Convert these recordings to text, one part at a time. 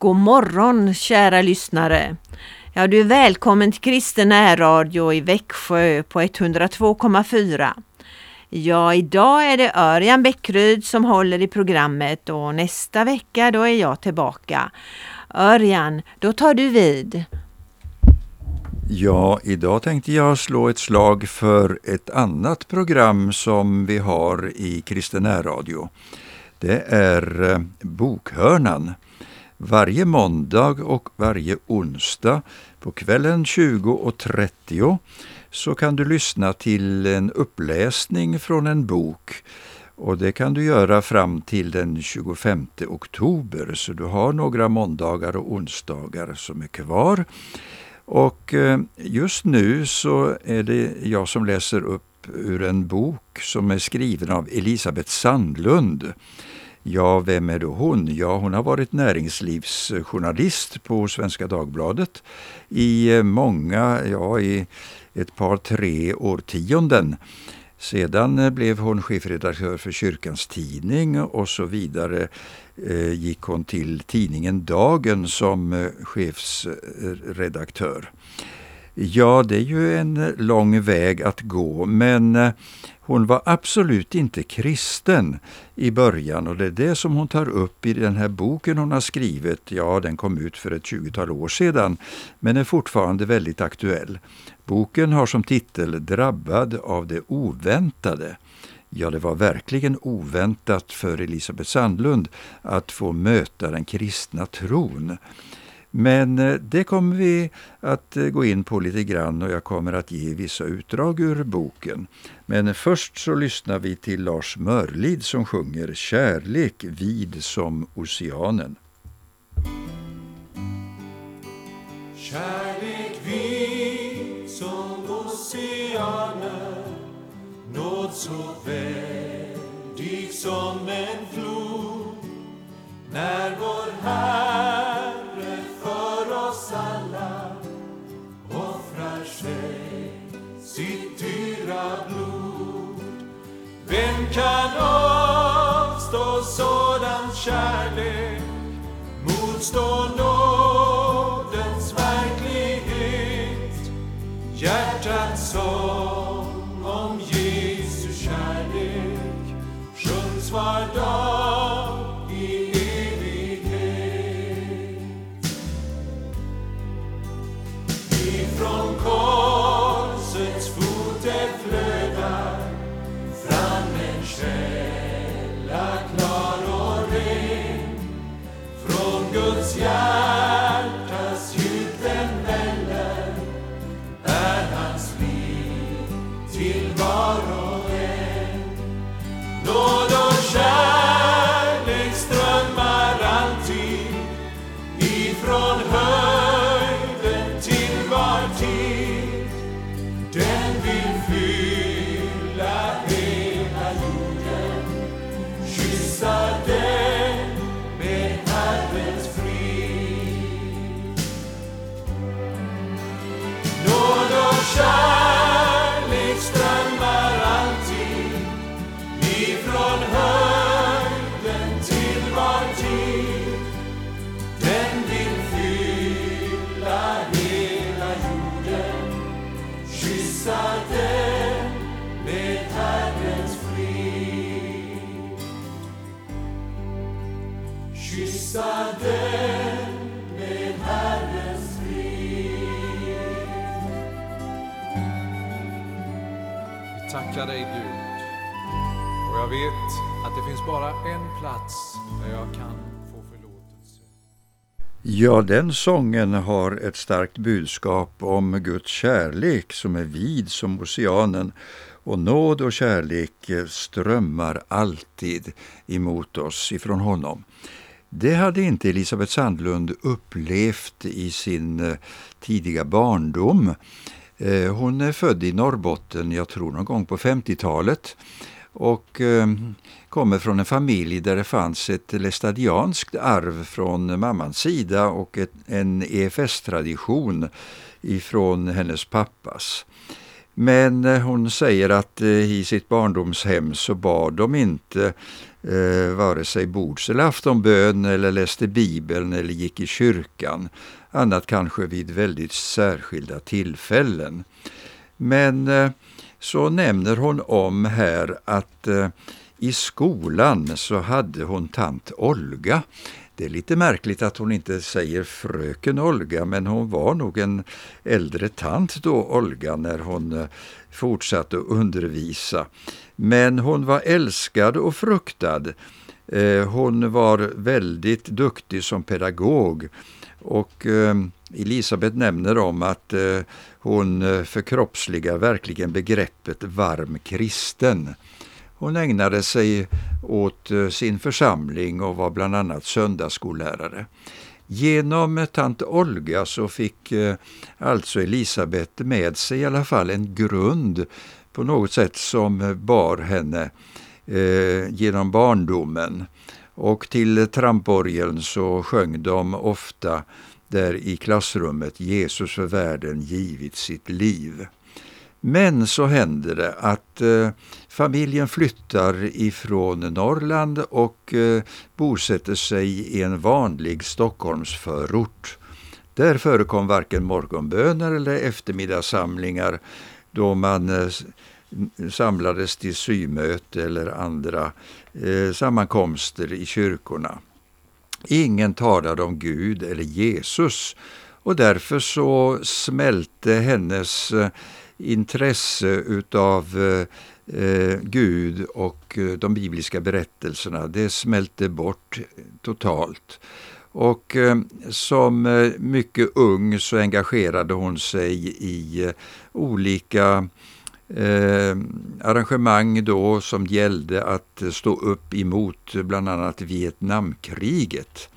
God morgon kära lyssnare! Ja, du är välkommen till Kristen närradio i Växjö på 102,4. Ja, idag är det Örjan Bäckryd som håller i programmet och nästa vecka då är jag tillbaka. Örjan, då tar du vid. Ja, idag tänkte jag slå ett slag för ett annat program som vi har i Kristen närradio. Det är eh, Bokhörnan. Varje måndag och varje onsdag på kvällen 20.30 så kan du lyssna till en uppläsning från en bok och det kan du göra fram till den 25 oktober så du har några måndagar och onsdagar som är kvar. Och eh, just nu så är det jag som läser upp ur en bok som är skriven av Elisabeth Sandlund. Ja, vem är då hon? Ja, hon har varit näringslivsjournalist på Svenska Dagbladet i eh, många, ja i ett par tre årtionden. Sedan eh, blev hon chefredaktör för Kyrkans Tidning och så vidare eh, gick hon till tidningen Dagen som chefsredaktör. Ja, det är ju en lång väg att gå, men hon var absolut inte kristen i början och det är det som hon tar upp i den här boken hon har skrivit. Ja, den kom ut för ett tjugotal år sedan, men är fortfarande väldigt aktuell. Boken har som titel Drabbad av det oväntade. Ja, det var verkligen oväntat för Elisabeth Sandlund att få möta den kristna tron. Men eh, det kommer vi att eh, gå in på lite grann och jag kommer att ge vissa utdrag ur boken. Men först så lyssnar vi till Lars Mörlid som sjunger Kärlek vid som oceanen. Kärlek vid som oceanen Nåd så väldig som en flod När kan avstå sådan kärlek. Motstå nådens verklighet. Hjärtats sång om Jesu kärlek sjungs var dag i evighet. Ifrån Vi dig Gud. Och jag vet att det finns bara en plats där jag kan få förlåtelse. Ja, den sången har ett starkt budskap om Guds kärlek som är vid som oceanen och nåd och kärlek strömmar alltid emot oss ifrån honom. Det hade inte Elisabeth Sandlund upplevt i sin eh, tidiga barndom. Eh, hon är född i Norrbotten, jag tror någon gång på 50-talet och ehm, kommer från en familj där det fanns ett lestadianskt arv från mammans sida och en EFS-tradition ifrån hennes pappas. Men eh, hon säger att eh, i sitt barndomshem så bad de inte eh, vare sig bords eller aftonbön eller läste Bibeln eller gick i kyrkan. Annat kanske vid väldigt särskilda tillfällen. Men eh, så nämner hon om här att eh, i skolan så hade hon tant Olga. Det är lite märkligt att hon inte säger fröken Olga, men hon var nog en äldre tant då, Olga, när hon eh, fortsatte att undervisa. Men hon var älskad och fruktad. Hon var väldigt duktig som pedagog och eh, Elisabet nämner om att eh, hon eh, förkroppsligar verkligen begreppet varm kristen. Hon ägnade sig åt eh, sin församling och var bland annat söndagsskollärare. Genom tant Olga så fick eh, alltså Elisabet med sig i alla fall en grund på något sätt som bar henne eh, genom barndomen. Och till tramporgeln så sjöng de ofta där i klassrummet Jesus för världen givit sitt liv. Men så händer det att eh, familjen flyttar ifrån Norrland och eh, bosätter sig i en vanlig Stockholmsförort. Där förekom varken morgonböner eller eftermiddagssamlingar då man eh, samlades till symöte eller andra eh, sammankomster i kyrkorna. Ingen talade om Gud eller Jesus och därför så smälte hennes eh, intresse utav eh, eh Gud och eh, de bibliska berättelserna, det smälte bort totalt. Och eh, som mycket ung så engagerade hon sig i eh, olika eh, arrangemang då som gällde att stå upp emot bland annat Vietnamkriget.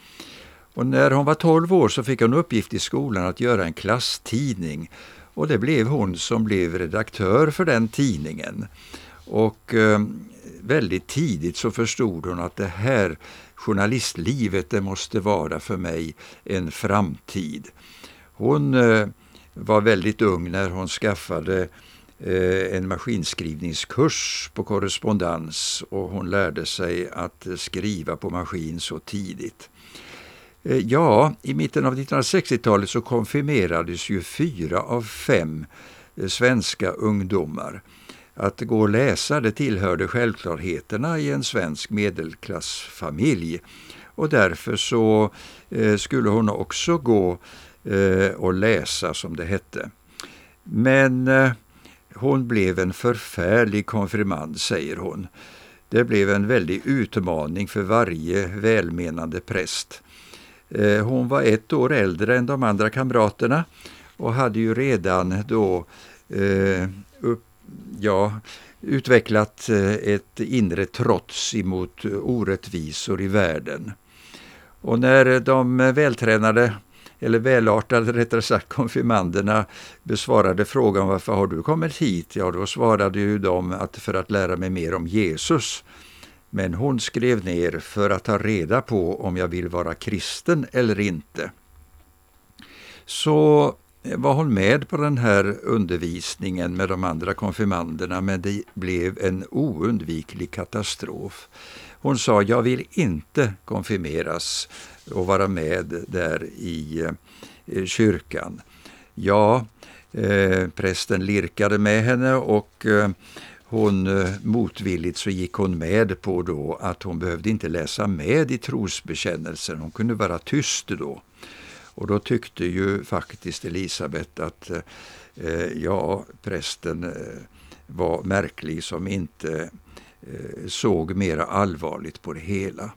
Och när hon var 12 år så fick hon uppgift i skolan att göra en klasstidning och det blev hon som blev redaktör för den tidningen. Och eh, väldigt tidigt så förstod hon att det här journalistlivet, det måste vara för mig en framtid. Hon eh, var väldigt ung när hon skaffade eh, Eh, en maskinskrivningskurs på korrespondens och hon lärde sig att skriva på maskin så tidigt. Eh, ja, i mitten av 1960-talet så konfirmerades ju fyra av fem eh, svenska ungdomar. Att gå och läsa det tillhörde självklarheterna i en svensk medelklassfamilj. Och därför så skulle hon också gå och läsa som det hette. Men hon blev en förfärlig konfirmand, säger hon. Det blev en väldig utmaning för varje välmenande präst. Eh, hon var ett år äldre än de andra kamraterna och hade ju redan då eh, upp, ja, utvecklat eh, ett inre trots emot orättvisor i världen. Och när de vältränade eller välartade rättare sagt konfirmanderna besvarade frågan varför har du kommit hit? Ja, då svarade ju de att för att lära mig mer om Jesus. Men hon skrev ner för att ta reda på om jag vill vara kristen eller inte. Så Eh, var hon med på den här undervisningen med de andra konfirmanderna men det blev en oundviklig katastrof. Hon sa, jag vill inte konfirmeras och vara med där i eh, eh kyrkan. Ja, eh, prästen lirkade med henne och eh, hon eh, motvilligt så gick hon med på då att hon behövde inte läsa med i trosbekännelsen, hon kunde vara tyst då. Och då tyckte ju faktiskt Elisabet att eh, ja, prästen eh, var märklig som inte eh, såg mera allvarligt på det hela.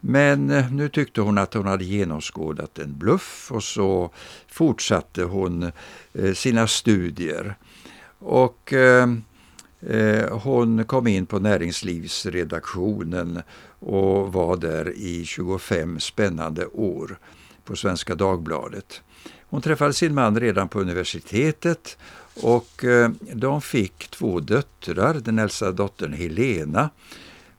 Men eh, nu tyckte hon att hon hade genomskådat en bluff och så fortsatte hon eh, sina studier. Och eh, hon kom in på näringslivsredaktionen och var där i 25 spännande år på Svenska Dagbladet. Hon träffade sin man redan på universitetet och eh, de fick två döttrar, den äldsta dottern Helena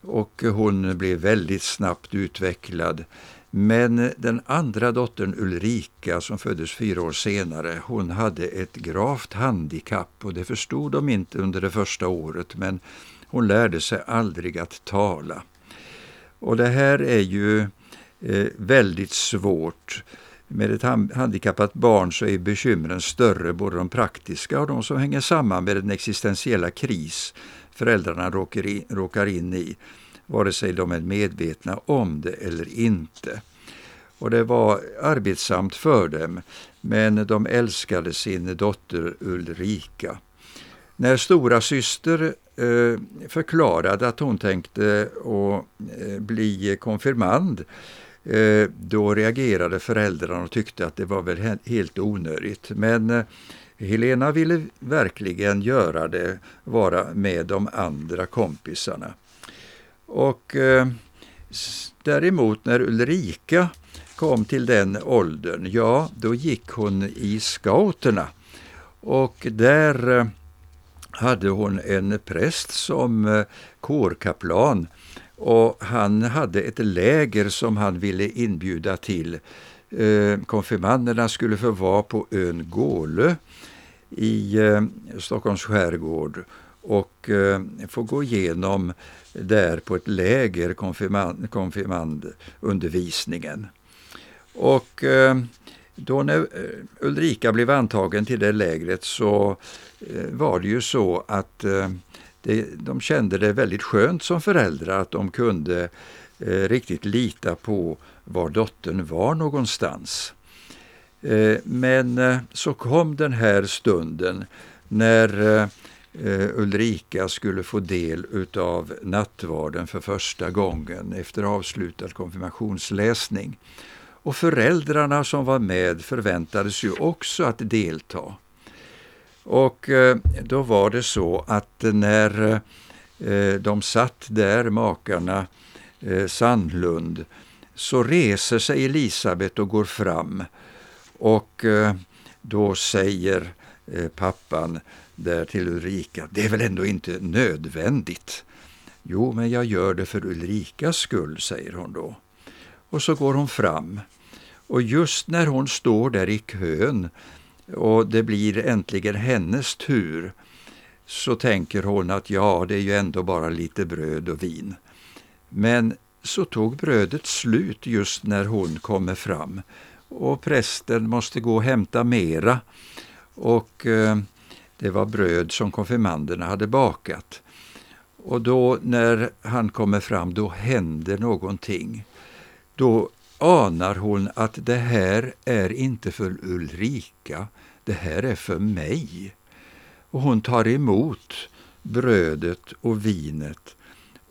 och hon blev väldigt snabbt utvecklad. Men den andra dottern Ulrika som föddes fyra år senare, hon hade ett gravt handikapp och det förstod de inte under det första året men hon lärde sig aldrig att tala. Och det här är ju Eh, väldigt svårt. Med ett handikappat barn så är bekymren större, både de praktiska och de som hänger samman med den existentiella kris föräldrarna råkar in i vare sig de är medvetna om det eller inte. Och det var arbetsamt för dem, men de älskade sin dotter Ulrika. När stora syster eh, förklarade att hon tänkte att eh, bli konfirmand Eh, då reagerade föräldrarna och tyckte att det var väl helt onödigt. Men eh, Helena ville verkligen göra det, vara med de andra kompisarna. Och eh, däremot när Ulrika kom till den åldern, ja då gick hon i scouterna. Och där hade hon en präst som eh, kårkaplan och han hade ett läger som han ville inbjuda till. Eh, konfirmanderna skulle få vara på ön Gålö i eh, Stockholms skärgård och eh, få gå igenom där på ett läger konfirmand, konfirmandundervisningen. Och eh, då när eh, Ulrika blev antagen till det lägret så eh, var det ju så att eh, det, de kände det väldigt skönt som föräldrar att de kunde eh, riktigt lita på var dottern var någonstans. Eh, men eh, så kom den här stunden när Ulrika skulle få del utav nattvarden för första gången efter avslutad konfirmationsläsning. Och föräldrarna som var med förväntades ju också att delta. Och eh, då var det så att när eh, de satt där, makarna eh, Sandlund, så reser sig Elisabet och går fram. Och då säger pappan där till Ulrika, det är väl ändå inte nödvändigt? Jo, men jag gör det för Ulrikas skull, säger hon då. Och så går hon fram och just när hon står där i kön och det blir äntligen hennes tur så tänker hon att ja, det är ju ändå bara lite bröd och vin. Men så tog brödet slut just när hon kommer fram och prästen måste gå och hämta mera. Och eh, det var bröd som konfirmanderna hade bakat. Och då när han kommer fram, då händer någonting. Då anar hon att det här är inte för Ulrika, det här är för mig. Och hon tar emot brödet och vinet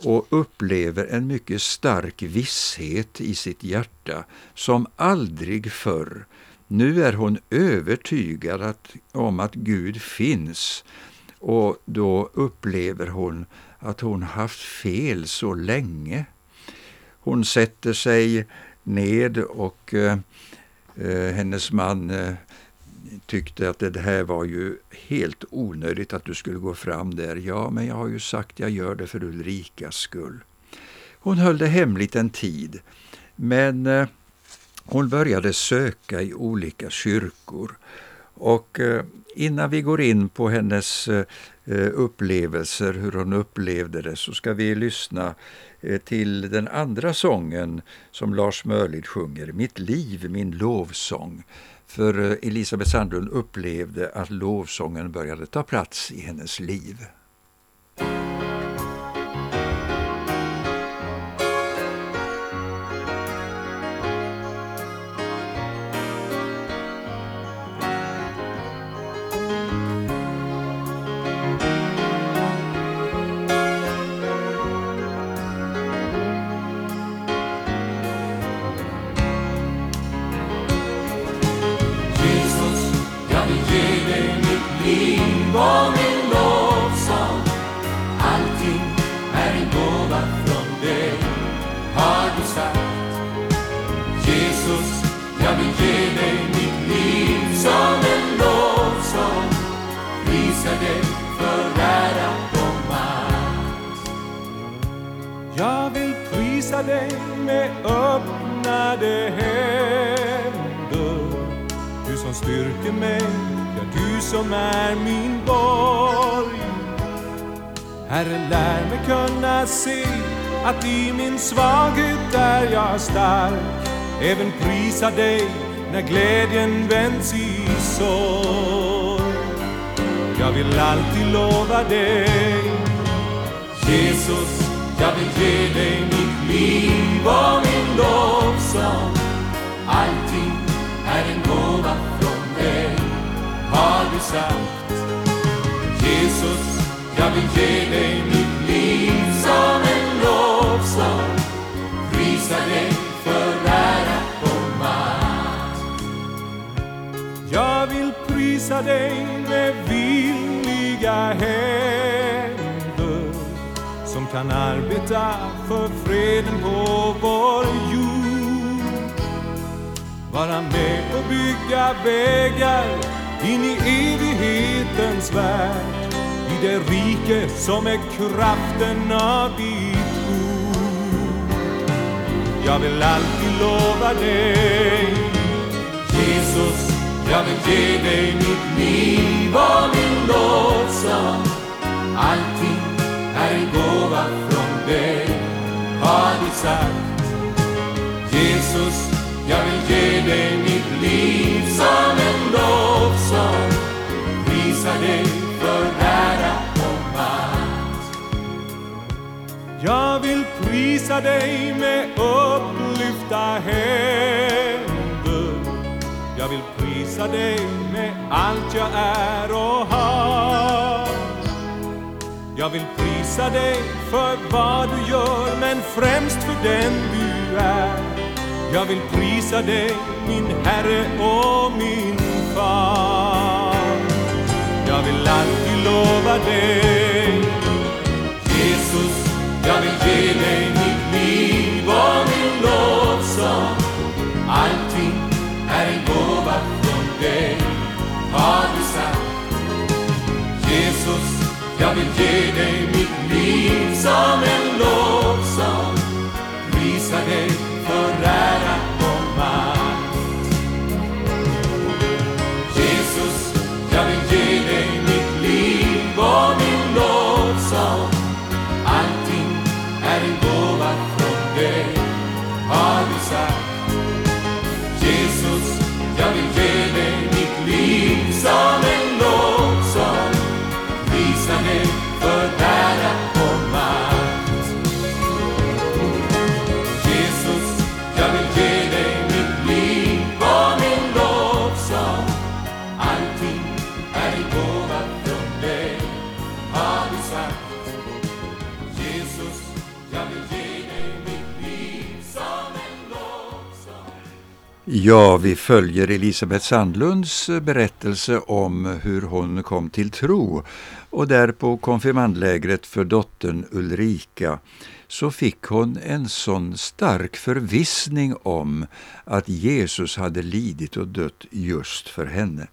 och upplever en mycket stark visshet i sitt hjärta som aldrig förr. Nu är hon övertygad att, om att Gud finns och då upplever hon att hon haft fel så länge. Hon sätter sig ned och eh, eh, hennes man eh, tyckte att det här var ju helt onödigt att du skulle gå fram där. Ja, men jag har ju sagt jag gör det för Ulrikas skull. Hon höll det hemligt en tid, men eh, hon började söka i olika kyrkor. Och eh, innan vi går in på hennes eh, Eh, upplevelser, hur hon upplevde det, så ska vi lyssna eh, till den andra sången som Lars Mörlid sjunger, Mitt liv, min lovsång. För eh, Elisabeth Sandlund upplevde att lovsången började ta plats i hennes liv. Även prisa dig när glädjen vänds i sorg. Jag vill alltid lova dig Jesus, jag vill ge dig mitt liv och min lovsång. Allting är en gåva från dig, har du sagt. Jesus, jag vill ge dig mitt liv som en lovsång. Prisa dig för världen prisa dig med villiga händer som kan arbeta för freden på vår jord. Vara med och bygga vägar in i evighetens värld i det rike som är kraften av ditt ord. Jag vill alltid lova dig Jesus, jag vill ge dig mitt liv och min lovsång. Allting är en gåva från dig, har du sagt. Jesus, jag vill ge dig mitt liv som en lovsång. Prisa dig för ära och makt. Jag vill prisa dig med upplyfta händer. Jag vill prisa dig med allt jag är och har. Jag vill prisa dig för vad du gör, men främst för den du är. Jag vill prisa dig, min Herre och min Far. Jag vill alltid lova dig dig, har du sagt. Jesus, jag vill ge dig mitt liv som en lovsång. Prisa dig Ja, vi följer Elisabeth Sandlunds eh, berättelse om hur hon kom till tro och där på konfirmandlägret för dottern Ulrika så fick hon en sån stark förvissning om att Jesus hade lidit och dött just för henne.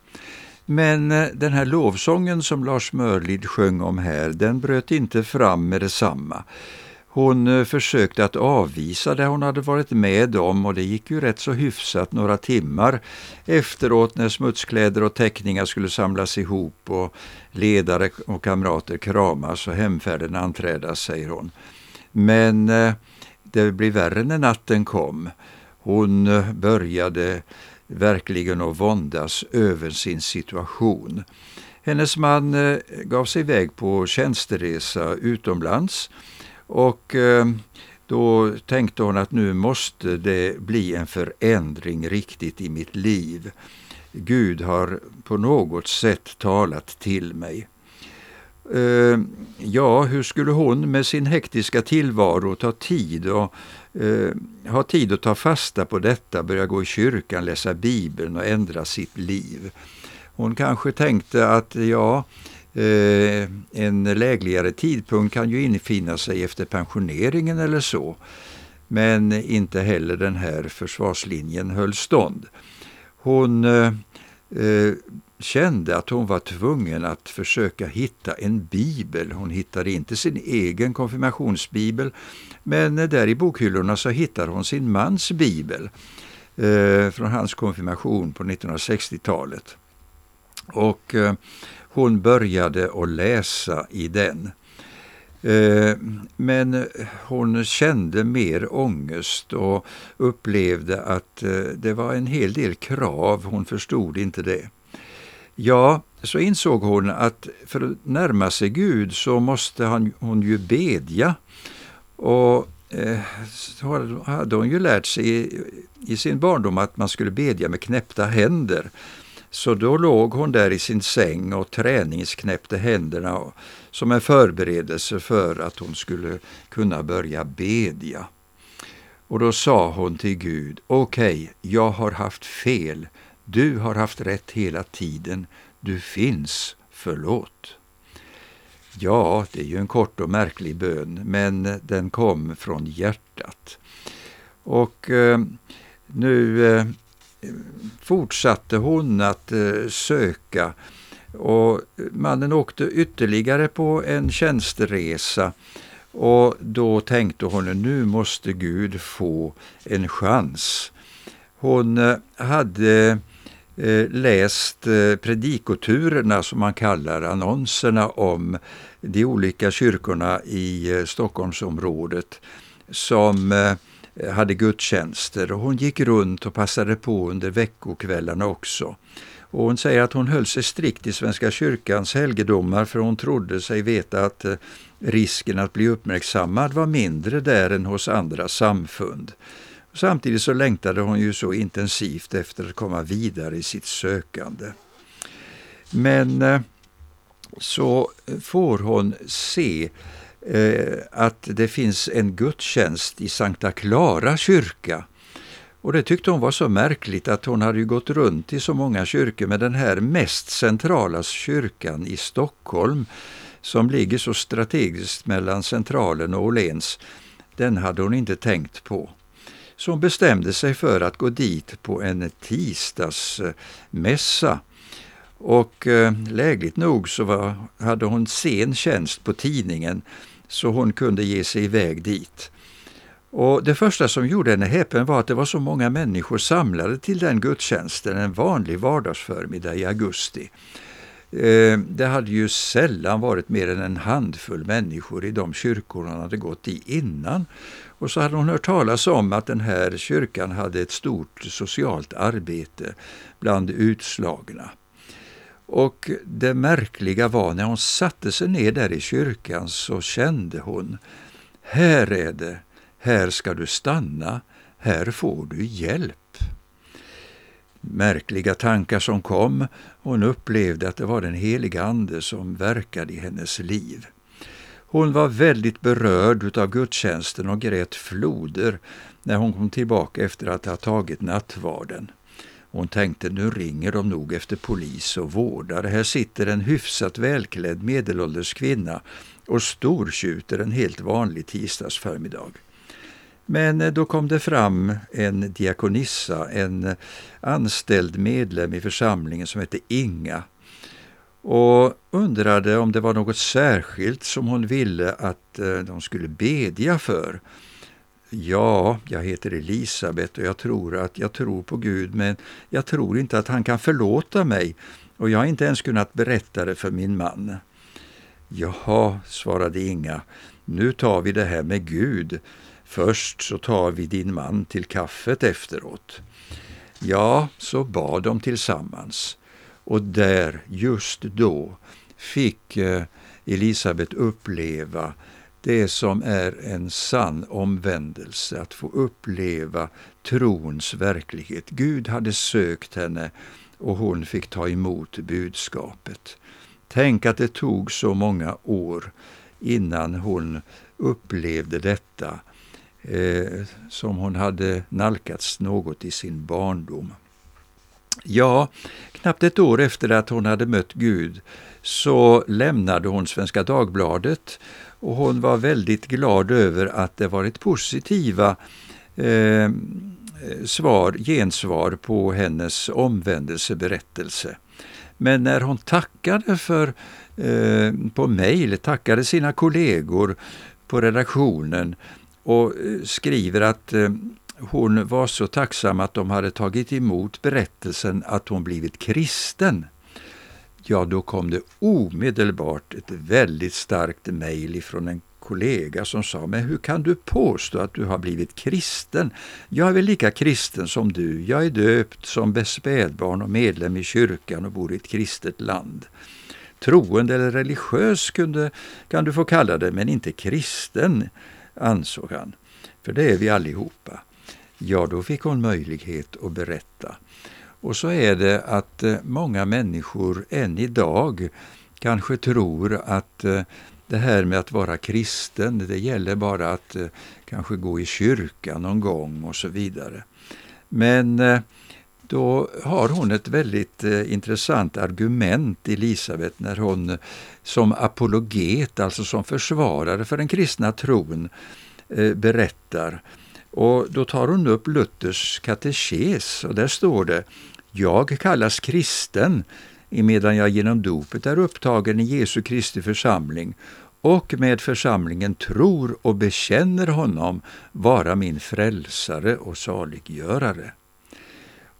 Men eh, den här lovsången som Lars Mörlid sjöng om här, den bröt inte fram med detsamma. Hon eh, försökte att avvisa det hon hade varit med om och det gick ju rätt så hyfsat några timmar efteråt när smutskläder och teckningar skulle samlas ihop och ledare och kamrater kramas och hemfärden anträdas, säger hon. Men eh, det blev värre när natten kom. Hon eh, började verkligen att våndas över sin situation. Hennes man gav sig iväg på tjänsteresa utomlands och eh, då tänkte hon att nu måste det bli en förändring riktigt i mitt liv. Gud har på något sätt talat till mig. Eh, ja, hur skulle hon med sin hektiska tillvaro ta tid och eh, ha tid att ta fasta på detta, börja gå i kyrkan, läsa Bibeln och ändra sitt liv? Hon kanske tänkte att ja, eh, Eh, en lägligare tidpunkt kan ju infinna sig efter pensioneringen eller så. Men inte heller den här försvarslinjen höll stånd. Hon eh, eh, kände att hon var tvungen att försöka hitta en bibel. Hon hittade inte sin egen konfirmationsbibel, men där i bokhyllorna så hittade hon sin mans bibel eh, från hans konfirmation på 1960-talet. Och eh, hon började att läsa i den. Eh, men hon kände mer ångest och upplevde att eh, det var en hel del krav, hon förstod inte det. Ja, så insåg hon att för att närma sig Gud så måste hon ju bedja. Och så hade hon ju lärt sig i sin barndom att man skulle bedja med knäppta händer. Så då låg hon där i sin säng och träningsknäppte händerna som en förberedelse för att hon skulle kunna börja bedja. Och då sa hon till Gud, okej, okay, jag har haft fel, du har haft rätt hela tiden, du finns, förlåt. Ja, det är ju en kort och märklig bön, men den kom från hjärtat. Och eh, nu eh, fortsatte hon att eh, söka och mannen åkte ytterligare på en tjänsteresa och då tänkte hon nu måste Gud få en chans. Hon eh, hade eh, läst predikoturerna som man kallar annonserna om de olika kyrkorna i Stockholmsområdet som Eh, hade gudstjänster och hon gick runt och passade på under veckokvällarna också. Och hon säger att hon höll sig strikt i Svenska kyrkans helgedomar för hon trodde sig veta att eh, risken att bli uppmärksammad var mindre där än hos andra samfund. Samtidigt så längtade hon ju så intensivt efter att komma vidare i sitt sökande. Men eh, så får hon se eh, Eh, att det finns en gudstjänst i Sankta Clara kyrka. Och det tyckte hon var så märkligt att hon hade gått runt i så många kyrkor med den här mest centrala kyrkan i Stockholm som ligger så strategiskt mellan Centralen och Åhléns. Den hade hon inte tänkt på. Så hon bestämde sig för att gå dit på en tisdagsmässa. Och eh, lägligt nog så var, hade hon sen tjänst på tidningen så hon kunde ge sig iväg dit. Och Det första som gjorde henne häpen var att det var så många människor samlade till den gudstjänsten en vanlig vardagsförmiddag i augusti. Eh, det hade ju sällan varit mer än en handfull människor i de kyrkor hon hade gått i innan. Och så hade hon hört talas om att den här kyrkan hade ett stort socialt arbete bland utslagna. Och det märkliga var när hon satte sig ner där i kyrkan så kände hon, här är det, här ska du stanna, här får du hjälp. Märkliga tankar som kom, hon upplevde att det var den heliga Ande som verkade i hennes liv. Hon var väldigt berörd av gudstjänsten och grät floder när hon kom tillbaka efter att ha tagit nattvarden. Hon tänkte nu ringer de nog efter polis och vårdare. Här sitter en hyfsat välklädd medelålders kvinna och stortjuter en helt vanlig tisdagsförmiddag. Men eh, då kom det fram en diakonissa, en anställd medlem i församlingen som hette Inga och undrade om det var något särskilt som hon ville att eh, de skulle bedja för. Ja, jag heter Elisabet och jag tror att jag tror på Gud, men jag tror inte att han kan förlåta mig och jag har inte ens kunnat berätta det för min man. Jaha, svarade Inga, nu tar vi det här med Gud. Först så tar vi din man till kaffet efteråt. Ja, så bad de tillsammans. Och där, just då, fick eh, Elisabet uppleva det som är en sann omvändelse, att få uppleva trons verklighet. Gud hade sökt henne och hon fick ta emot budskapet. Tänk att det tog så många år innan hon upplevde detta eh, som hon hade nalkats något i sin barndom. Ja, knappt ett år efter att hon hade mött Gud så lämnade hon Svenska Dagbladet och hon var väldigt glad över att det varit positiva eh, svar, gensvar på hennes omvändelseberättelse. Men när hon tackade för, eh, på mejl, tackade sina kollegor på redaktionen och eh, skriver att eh, hon var så tacksam att de hade tagit emot berättelsen att hon blivit kristen. Ja, då kom det omedelbart ett väldigt starkt mejl ifrån en kollega som sa, men hur kan du påstå att du har blivit kristen? Jag är väl lika kristen som du. Jag är döpt som spädbarn och medlem i kyrkan och bor i ett kristet land. Troende eller religiös kunde, kan du få kalla det, men inte kristen, ansåg han. För det är vi allihopa. Ja, då fick hon möjlighet att berätta. Och så är det att eh, många människor än idag kanske tror att eh, det här med att vara kristen, det gäller bara att eh, kanske gå i kyrkan någon gång och så vidare. Men då har hon ett väldigt intressant argument, Elisabet, när hon som apologet, alltså som försvarare för den kristna tron, berättar. Och då tar hon upp Luthers katekes och där står det jag kallas kristen emedan jag genom dopet är upptagen i Jesu Kristi församling och med församlingen tror och bekänner honom vara min frälsare och saliggörare.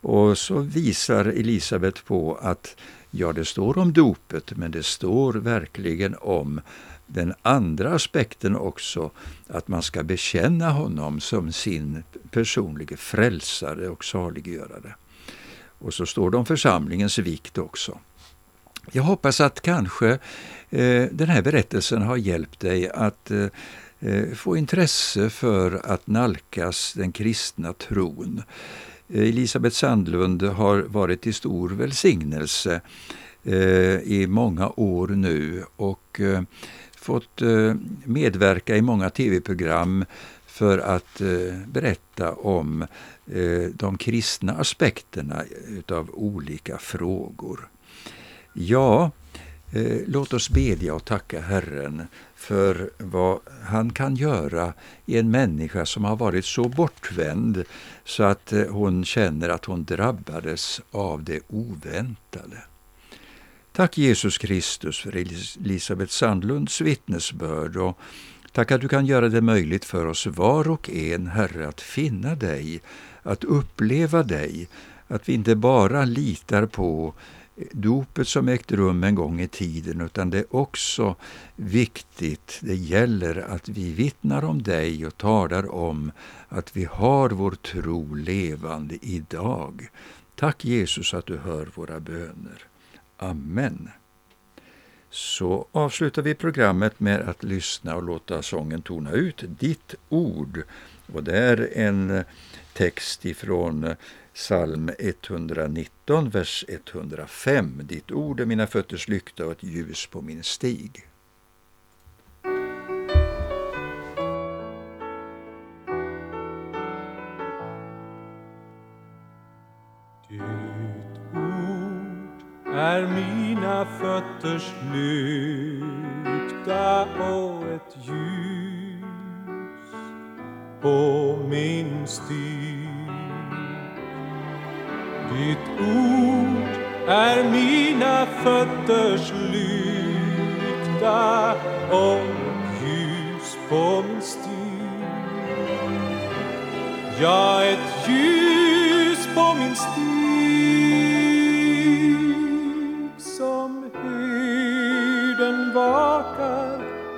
Och så visar Elisabet på att ja, det står om dopet, men det står verkligen om den andra aspekten också, att man ska bekänna honom som sin personliga frälsare och saliggörare. Och så står det om församlingens vikt också. Jag hoppas att kanske eh, den här berättelsen har hjälpt dig att eh, eh få intresse för att nalkas den kristna tron. Eh, Elisabeth Sandlund har varit till stor välsignelse eh, i många år nu och fått medverka i många tv-program för att eh, berätta om eh, de kristna aspekterna utav olika frågor. Ja, eh, låt oss bedja och tacka Herren för vad han kan göra i en människa som har varit så bortvänd så att eh, hon känner att hon drabbades av det oväntade. Tack Jesus Kristus för Elisabeth Sandlunds vittnesbörd och tack att du kan göra det möjligt för oss var och en, Herre, att finna dig, att uppleva dig, att vi inte bara litar på dopet som ägt rum en gång i tiden, utan det är också viktigt, det gäller att vi vittnar om dig och talar om att vi har vår tro levande idag. Tack Jesus att du hör våra böner. Amen. Så avslutar vi programmet med att lyssna och låta sången tona ut Ditt ord. Och det är en text ifrån Psalm 119, vers 105. Ditt ord är mina fötters lykta och ett ljus på min stig. Är mina fötters lykta och ett ljus på min stig. Ditt ord är mina fötters lykta och ljus på min stig. Ja, ett ljus på min stig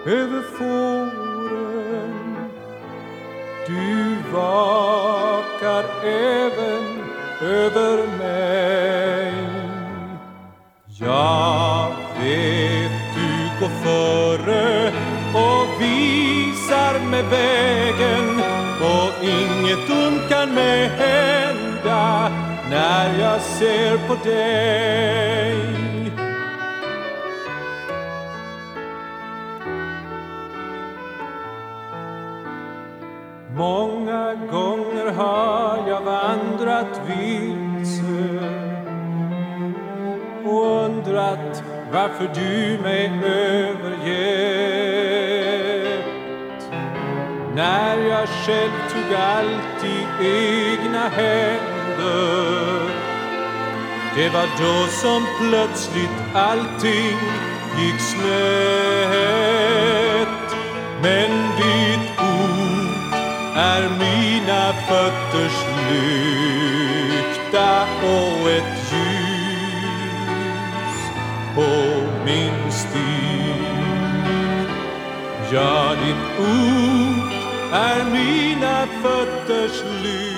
över fåren. Du vakar även över mig. Jag vet du går före och visar mig vägen och inget ont kan mig hända när jag ser på dig. Gånger har jag vandrat vilse och undrat varför du mig övergett. när jag själv tog allt i egna händer. Det var då som plötsligt allting gick snett. Men mina fötters lykta och ett ljus på min stig. Ja, ditt ord är mina fötters lykta